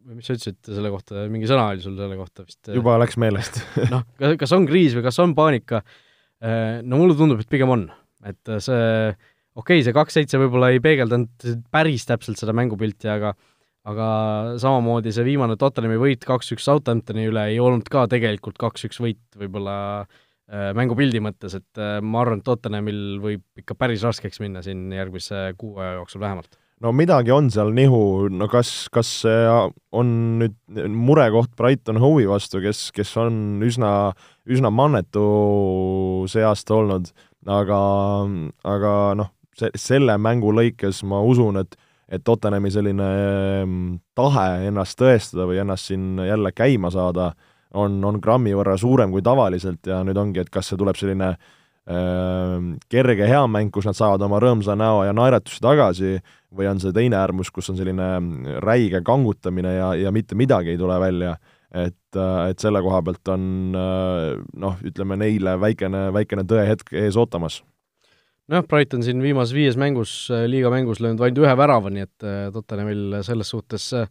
või mis sa ütlesid selle kohta, mingi sõna oli sul selle kohta vist? juba läks meelest noh, kas, kas on kriis või kas on paanika, no mulle tundub, et pigem on. et see, okei okay,, see kaks-seitse võib-olla ei peegeldanud päris täpselt seda mängupilti, aga aga samamoodi see viimane Tottenhami võit kaks-üks Southamptoni üle ei olnud ka tegelikult kaks-üks võit võib-olla äh, mängupildi mõttes, et äh, ma arvan, et Tottenhamil võib ikka päris raskeks minna siin järgmise kuu aja jooksul vähemalt. no midagi on seal nihu, no kas, kas see on nüüd murekoht Brighton Hove'i vastu, kes, kes on üsna, üsna mannetu see aasta olnud, aga, aga noh, see, selle mängu lõikes ma usun, et et Tottenhami selline ehm, tahe ennast tõestada või ennast siin jälle käima saada on, on grammi võrra suurem kui tavaliselt ja nüüd ongi, et kas see tuleb selline äh, kerge hea mäng, kus nad saavad oma rõõmsa näo ja naeratusi tagasi, või on see teine äärmus, kus on selline räige kangutamine ja, ja mitte midagi ei tule välja, et, et selle koha pealt on noh, ütleme neile väikene, väikene tõehetk ees ootamas nojah, Brighton siin viimases viies mängus, äh, liiga mängus löönud ainult ühe värava, nii et äh, Tottenhamil selles suhtes äh,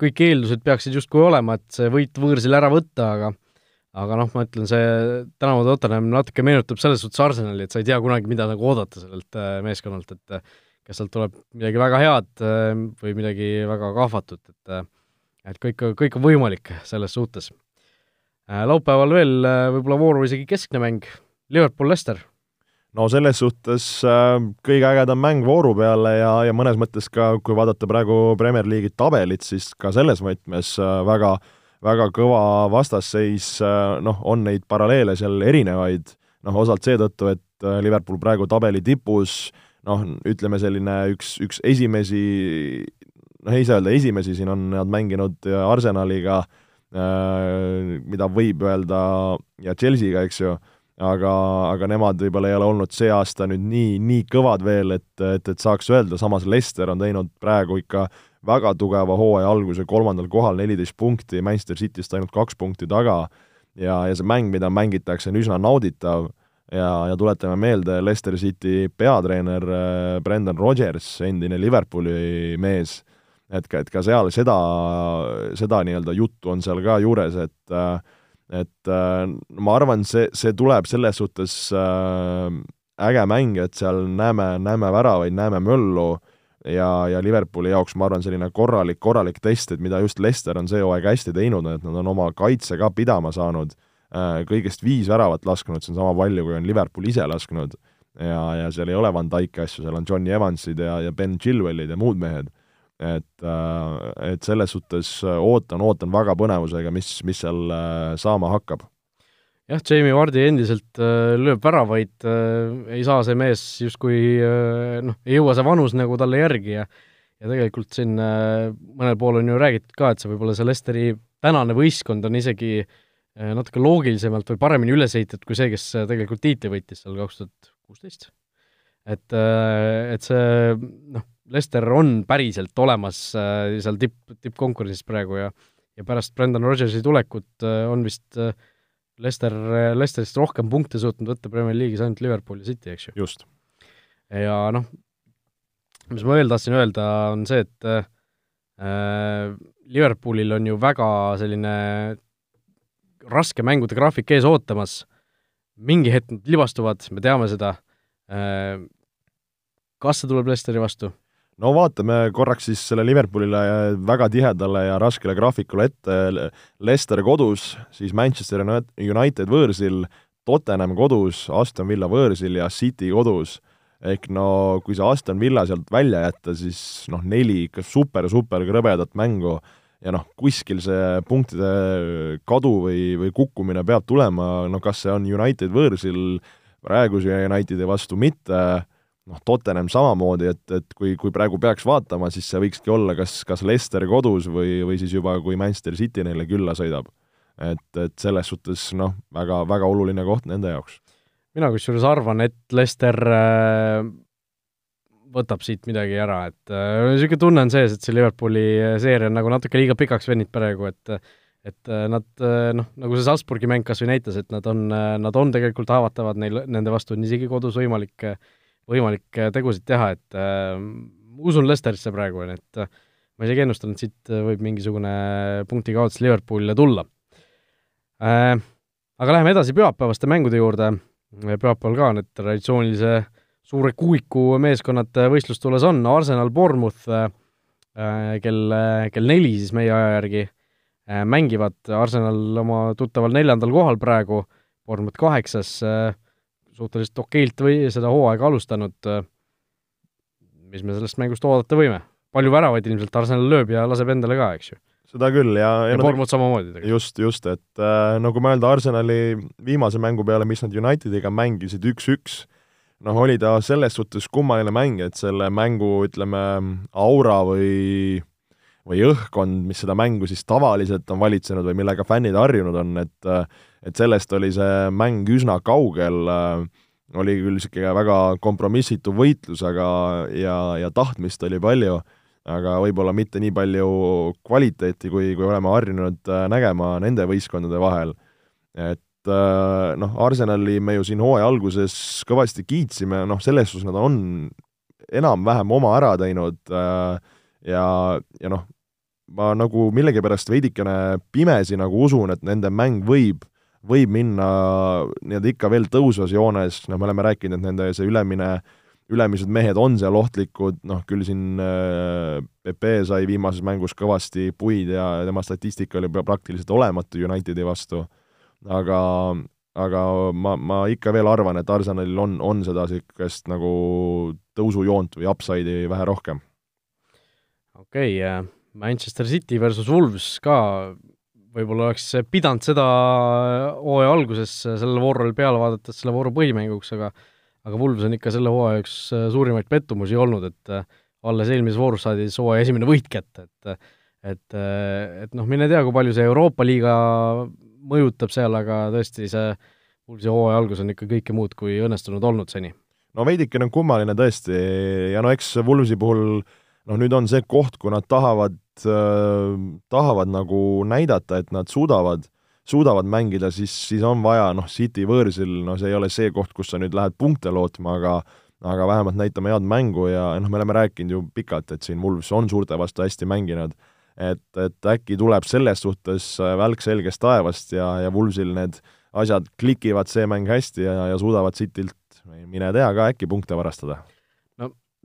kõik eeldused peaksid justkui olema, et see võit võõrsil ära võtta, aga aga noh, ma ütlen, see tänavu Tottenham natuke meenutab selles suhtes Arsenali, et sa ei tea kunagi, mida nagu oodata sellelt meeskonnalt, et kas sealt tuleb midagi väga head või midagi väga kahvatut, et et kõik, kõik on võimalik selles suhtes. laupäeval veel võib-olla vooru isegi keskne mäng, Liverpool-Lester no selles suhtes äh, kõige ägedam mäng vooru peale ja, ja mõnes mõttes ka, kui vaadata praegu Premier League'i tabelit, siis ka selles võtmes äh, väga, väga kõva vastasseis, äh, noh, on neid paralleele seal erinevaid, noh, osalt seetõttu, et Liverpool praegu tabeli tipus, noh, ütleme selline üks, üks esimesi, noh, ei saa öelda esimesi, siin on nad mänginud Arsenaliga mida võib öelda ja Chelsea'ga, eks ju, aga, aga nemad võib-olla ei ole olnud see aasta nüüd nii, nii kõvad veel, et, et, et saaks öelda, samas Leicester on teinud praegu ikka väga tugeva hooaja alguse. Kolmandal kohal, neliteist punkti, Manchester Cityst ainult kaks punkti taga. Ja, ja see mäng, mida mängitakse, on üsna nauditav. Ja, ja tuletame meelde, Leicester City peatreener äh, Brendan Rodgers, endine Liverpooli mees, et ka, et ka seal seda, seda nii-öelda juttu on seal ka juures, et äh, et äh, ma arvan, see, see tuleb selles suhtes äge mäng, et seal näeme, näeme väravaid, näeme möllu ja, ja Liverpooli jaoks ma arvan, selline korralik, korralik test, et mida just Leicester on see hooaeg hästi teinud, et nad on oma kaitse ka pidama saanud, äh, kõigest viis väravat lasknud, see on sama palju, kui on Liverpool ise lasknud, ja, ja seal ei ole Van Dyke'i asju, seal on Johnny Evansid ja, ja Ben Chilwellid ja muud mehed. Et, äh, et selles suhtes ootan, ootan väga põnevusega, mis, mis seal äh, saama hakkab jah, Jamie Vardi endiselt äh, lööb väravaid äh,, ei saa see mees justkui äh, noh, ei jõua see vanus nagu talle järgi ja ja tegelikult siin äh, mõnel pool on ju räägitud ka, et see võib-olla see Lesteri tänane võistkond on isegi äh, natuke loogilisemalt või paremini üles ehitatud kui see, kes äh, tegelikult tiitli võitis seal kaks tuhat kuusteist. et, äh, et see noh, Lester on päriselt olemas äh, seal tipp, tippkonkurentsis praegu ja ja pärast Brendan Rodgersi tulekut on vist äh, Lester, Lesterist rohkem punkte suutnud võtta Premier League'is ainult Liverpool ja City, eks ju. just. ja noh, mis ma veel tahtsin öelda, on see, et äh, Liverpoolil on ju väga selline raske mängude graafik ees ootamas, mingi hetk nad libastuvad, me teame seda äh,, kas see tuleb Lesteri vastu? No vaatame korraks siis selle Liverpoolile väga tihedale ja raskele graafikule ette, Leicester kodus, siis Manchester United võõrsil, Tottenham kodus, Aston Villa võõrsil ja City kodus. ehk no kui see Aston Villa sealt välja jätta, siis noh, neli ikka super-super krõbedat mängu ja noh, kuskil see punktide kadu või, või kukkumine peab tulema, no kas see on United võõrsil praeguse Unitedi vastu mitte, noh, Tottenham samamoodi, et, et kui, kui praegu peaks vaatama, siis see võikski olla kas, kas Leicester kodus või, või siis juba, kui Manchester City neile külla sõidab. et, et selles suhtes noh, väga, väga oluline koht nende jaoks. mina kusjuures arvan, et Leicester äh, võtab siit midagi ära, et niisugune äh, tunne on sees, et see Liverpooli seeria on nagu natuke liiga pikaks veninud praegu, et et äh, nad noh, nagu see Salzburgi mäng kas või näitas, et nad on, nad on tegelikult haavatavad, neil, nende vastu on isegi kodus võimalik äh, võimalik äh, tegusid teha, et äh, usun Lesterisse praegu, et äh, ma isegi ennustan, et siit äh, võib mingisugune punkti kaotus Liverpoolile tulla äh,. Aga läheme edasi pühapäevaste mängude juurde, pühapäeval ka need traditsioonilise suure kuuiku meeskonnad võistlustules on, Arsenal, Bournemouth äh, kell, kell neli siis meie aja järgi äh, mängivad, Arsenal oma tuttaval neljandal kohal praegu, Bournemouth kaheksas äh,, suhteliselt okeilt või seda hooaega alustanud, äh, mis me sellest mängust oodata võime? palju väravaid ilmselt Arsenal lööb ja laseb endale ka, eks ju? seda küll ja ja, ja Bournemouth samamoodi tegelikult. just, just, et äh, no kui mõelda Arsenali viimase mängu peale, mis nad Unitediga mängisid üks-üks, noh, oli ta selles suhtes kummaline mäng, et selle mängu, ütleme, aura või või õhkkond, mis seda mängu siis tavaliselt on valitsenud või millega fännid harjunud on, et et sellest oli see mäng üsna kaugel, oli küll niisugune väga kompromissitu võitlus, aga ja, ja tahtmist oli palju, aga võib-olla mitte nii palju kvaliteeti, kui, kui oleme harjunud nägema nende võistkondade vahel. et noh, Arsenali me ju siin hooaja alguses kõvasti kiitsime, noh, selles suhtes nad on enam-vähem oma ära teinud ja, ja noh, ma nagu millegipärast veidikene pimesi nagu usun, et nende mäng võib, võib minna nii-öelda ikka veel tõusvas joones, noh, me oleme rääkinud, et nende see ülemine, ülemised mehed on seal ohtlikud, noh küll siin äh, Pepe sai viimases mängus kõvasti puid ja tema statistika oli praktiliselt olematu Unitedi vastu, aga, aga ma, ma ikka veel arvan, et Arsenalil on, on seda niisugust nagu tõusujoont või upside'i vähe rohkem. Okei okay, uh Manchester City versus Wolves ka võib-olla oleks pidanud seda hooaja alguses sellel voorul peale vaadates selle vooru põhimänguks, aga aga Wolves on ikka selle hooaja üks suurimaid pettumusi olnud, et alles eelmises voorus saadi siis hooaja esimene võit kätte, et et, et noh, mine tea, kui palju see Euroopa liiga mõjutab seal, aga tõesti, see Woolsi hooaja algus on ikka kõike muud kui õnnestunud olnud seni. no veidikene on kummaline tõesti ja no eks Woolsi puhul noh, nüüd on see koht, kui nad tahavad äh,, tahavad nagu näidata, et nad suudavad suudavad mängida, siis, siis on vaja, noh, City võõrsil, no see ei ole see koht, kus sa nüüd lähed punkte lootma, aga aga vähemalt näitame head mängu ja noh, me oleme rääkinud ju pikalt, et siin Wolves on suurte vastu hästi mänginud, et, et äkki tuleb selles suhtes välk selgest taevast ja, ja Wolvesil need asjad klikivad see mäng hästi ja, ja suudavad Citylt, mine tea ka, äkki punkte varastada.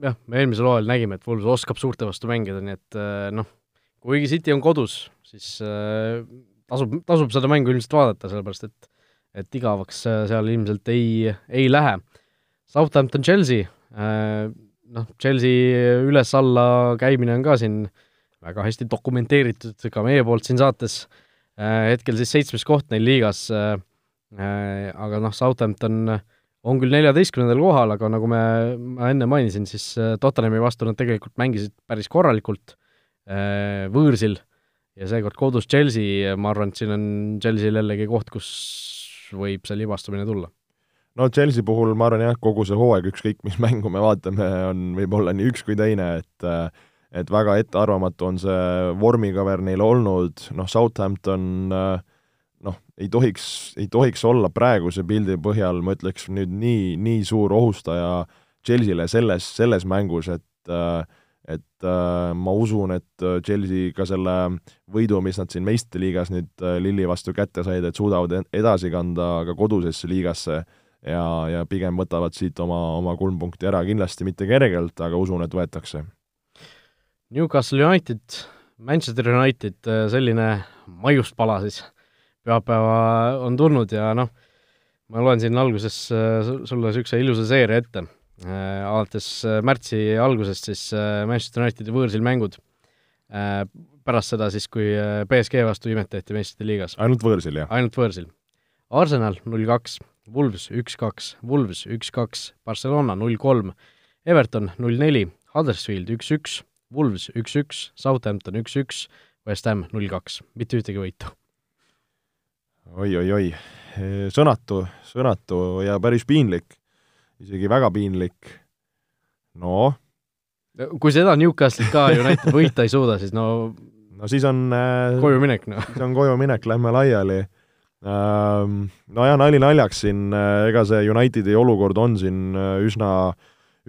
Jah, me eelmisel hooajal nägime, et Wolves oskab suurte vastu mängida, nii et noh, kuigi City on kodus, siis tasub, tasub seda mängu ilmselt vaadata, sellepärast et et igavaks seal ilmselt ei, ei lähe. Southampton Chelsea, äh, noh, Chelsea üles-alla käimine on ka siin väga hästi dokumenteeritud ka meie poolt siin saates, äh, hetkel siis seitsmes koht neil liigas, äh, aga noh, Southampton on küll neljateistkümnendal kohal, aga nagu me, ma enne mainisin, siis Tottenhami vastu nad tegelikult mängisid päris korralikult võõrsil ja seekord kodus Chelsea, ma arvan, et siin on Chelsea'l jällegi koht, kus võib see libastumine tulla. no Chelsea puhul ma arvan jah, kogu see hooaeg, ükskõik mis mängu me vaatame, on võib-olla nii üks kui teine, et et väga ettearvamatu on see vormikaver neil olnud, noh, Southampton noh, ei tohiks, ei tohiks olla praeguse pildi põhjal, ma ütleks nüüd nii, nii suur ohustaja Chelsea'le selles, selles mängus, et äh, et äh, ma usun, et Chelsea ka selle võidu, mis nad siin meistriliigas nüüd äh, Lilli vastu kätte said, et suudavad edasi kanda ka kodusesse liigasse ja, ja pigem võtavad siit oma, oma kolm punkti ära, kindlasti mitte kergelt, aga usun, et võetakse. Newcastle United, Manchester United, selline maiuspala siis pühapäeva on tulnud ja noh, ma loen siin alguses äh, sulle niisuguse ilusa seeria ette Äh, alates äh, märtsi algusest siis Manchester Unitedi võõrsil mängud, pärast seda siis, kui BSG vastu imetati meistrite liigas. ainult võõrsil, jah? ainult võõrsil. Arsenal null kaks, Wolves üks-kaks, Wolves üks-kaks, Barcelona null kolm, Everton null neli, Huddersfield üks-üks, Wolves üks-üks, Southampton üks-üks, West Ham null kaks, mitte ühtegi võitu. Oi-oi-oi, sõnatu, sõnatu ja päris piinlik isegi väga piinlik. no. kui seda Newcastle'it ka United võita ei suuda, siis no no siis on äh, koju minek, noh. siis on koju minek, lähme laiali ähm,. Nojah, nali naljaks siin, äh, ega see Unitedi olukord on siin äh, üsna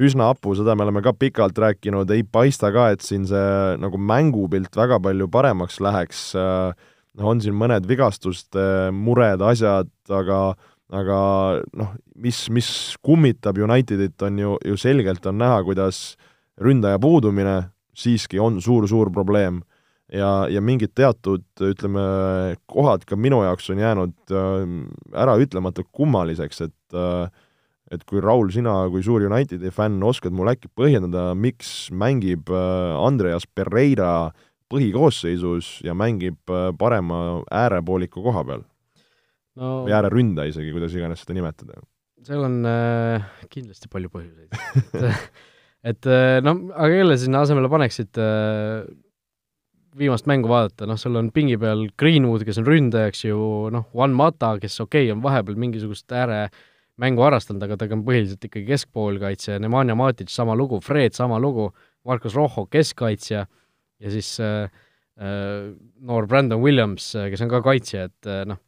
üsna hapu, seda me oleme ka pikalt rääkinud, ei paista ka, et siin see nagu mängupilt väga palju paremaks läheks, noh, on siin mõned vigastuste mured, asjad, aga aga noh, mis, mis kummitab Unitedit, on ju, ju selgelt on näha, kuidas ründaja puudumine siiski on suur-suur probleem. ja, ja mingid teatud, ütleme, kohad ka minu jaoks on jäänud äh, äraütlematult kummaliseks, et äh, et kui Raul, sina kui suur Unitedi fänn, oskad mulle äkki põhjendada, miks mängib äh, Andreas Pereira põhikoosseisus ja mängib parema äärepooliku koha peal? no, või ääreründaja isegi, kuidas iganes seda nimetada. seal on äh, kindlasti palju põhjuseid. Et äh, noh, aga kelle sinna asemele paneksid äh, viimast mängu vaadata, noh, sul on pingi peal Greenwood, kes on ründajaks ju, noh, Juan Mata, kes okei okay,, on vahepeal mingisugust ääremängu harrastanud, aga ta on põhiliselt ikkagi keskpoolkaitsja, Nemanja Matic sama lugu, Fred sama lugu, Marcus Rojo keskkaitsja ja siis äh, äh, noor Brandon Williams, äh, kes on ka kaitsja, et äh, noh,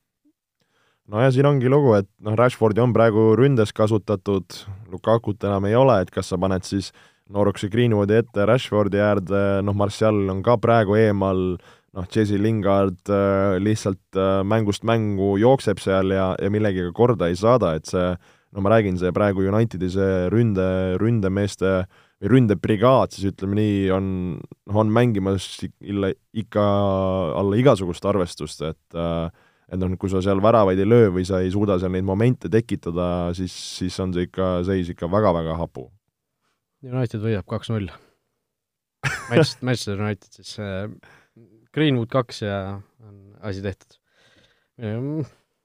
no ja siin ongi lugu, et noh, Rashfordi on praegu ründes kasutatud, Lukakut enam ei ole, et kas sa paned siis nooruksi Greenwoodi ette Rashfordi äärde, noh, Martial on ka praegu eemal, noh, Jesse Lingard äh, lihtsalt äh, mängust mängu jookseb seal ja, ja millegagi korda ei saada, et see no ma räägin, see praegu Unitedi see ründe, ründemeeste või ründebrigaad siis ütleme nii, on, on mängimas ikka alla igasugust arvestust, et äh, et noh, kui sa seal väravaid ei löö või sa ei suuda seal neid momente tekitada, siis, siis on see ikka, seis ikka väga-väga hapu. United võidab kaks-null. Manchester, Manchester United siis äh, Greenwood kaks ja on asi tehtud.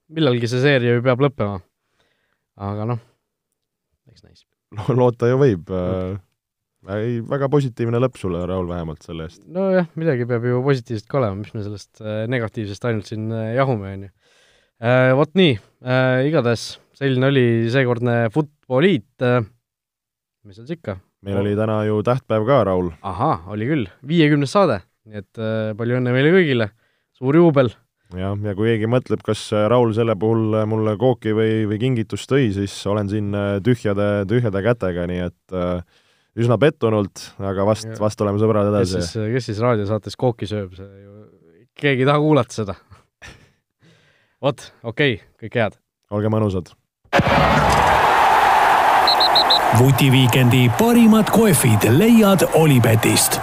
millalgi see seeria ju peab lõppema. aga noh, eks näis. loota ju võib äh,, ei, väga positiivne lõpp sulle, Raul, vähemalt selle eest. nojah, midagi peab ju positiivset ka olema, mis me sellest äh, negatiivsest ainult siin äh, jahume, on ju. Äh, vot nii, igatahes selline oli seekordne Futboliit, mis seal siis ikka. meil oli täna ju tähtpäev ka, Raul. ahah, oli küll, viiekümnes saade, nii et palju õnne meile kõigile, suur juubel jah, ja kui keegi mõtleb, kas Raul selle puhul mulle kooki või, või kingitust tõi, siis olen siin tühjade, tühjade kätega, nii et äh, üsna pettunult, aga vast, vast oleme sõbrad edasi. kes siis, kes siis raadiosaates kooki sööb, see ju, keegi ei taha kuulata seda vot, okei okay,, kõike head! olge mõnusad! vutiviikendi parimad kohvid leiad Olipetist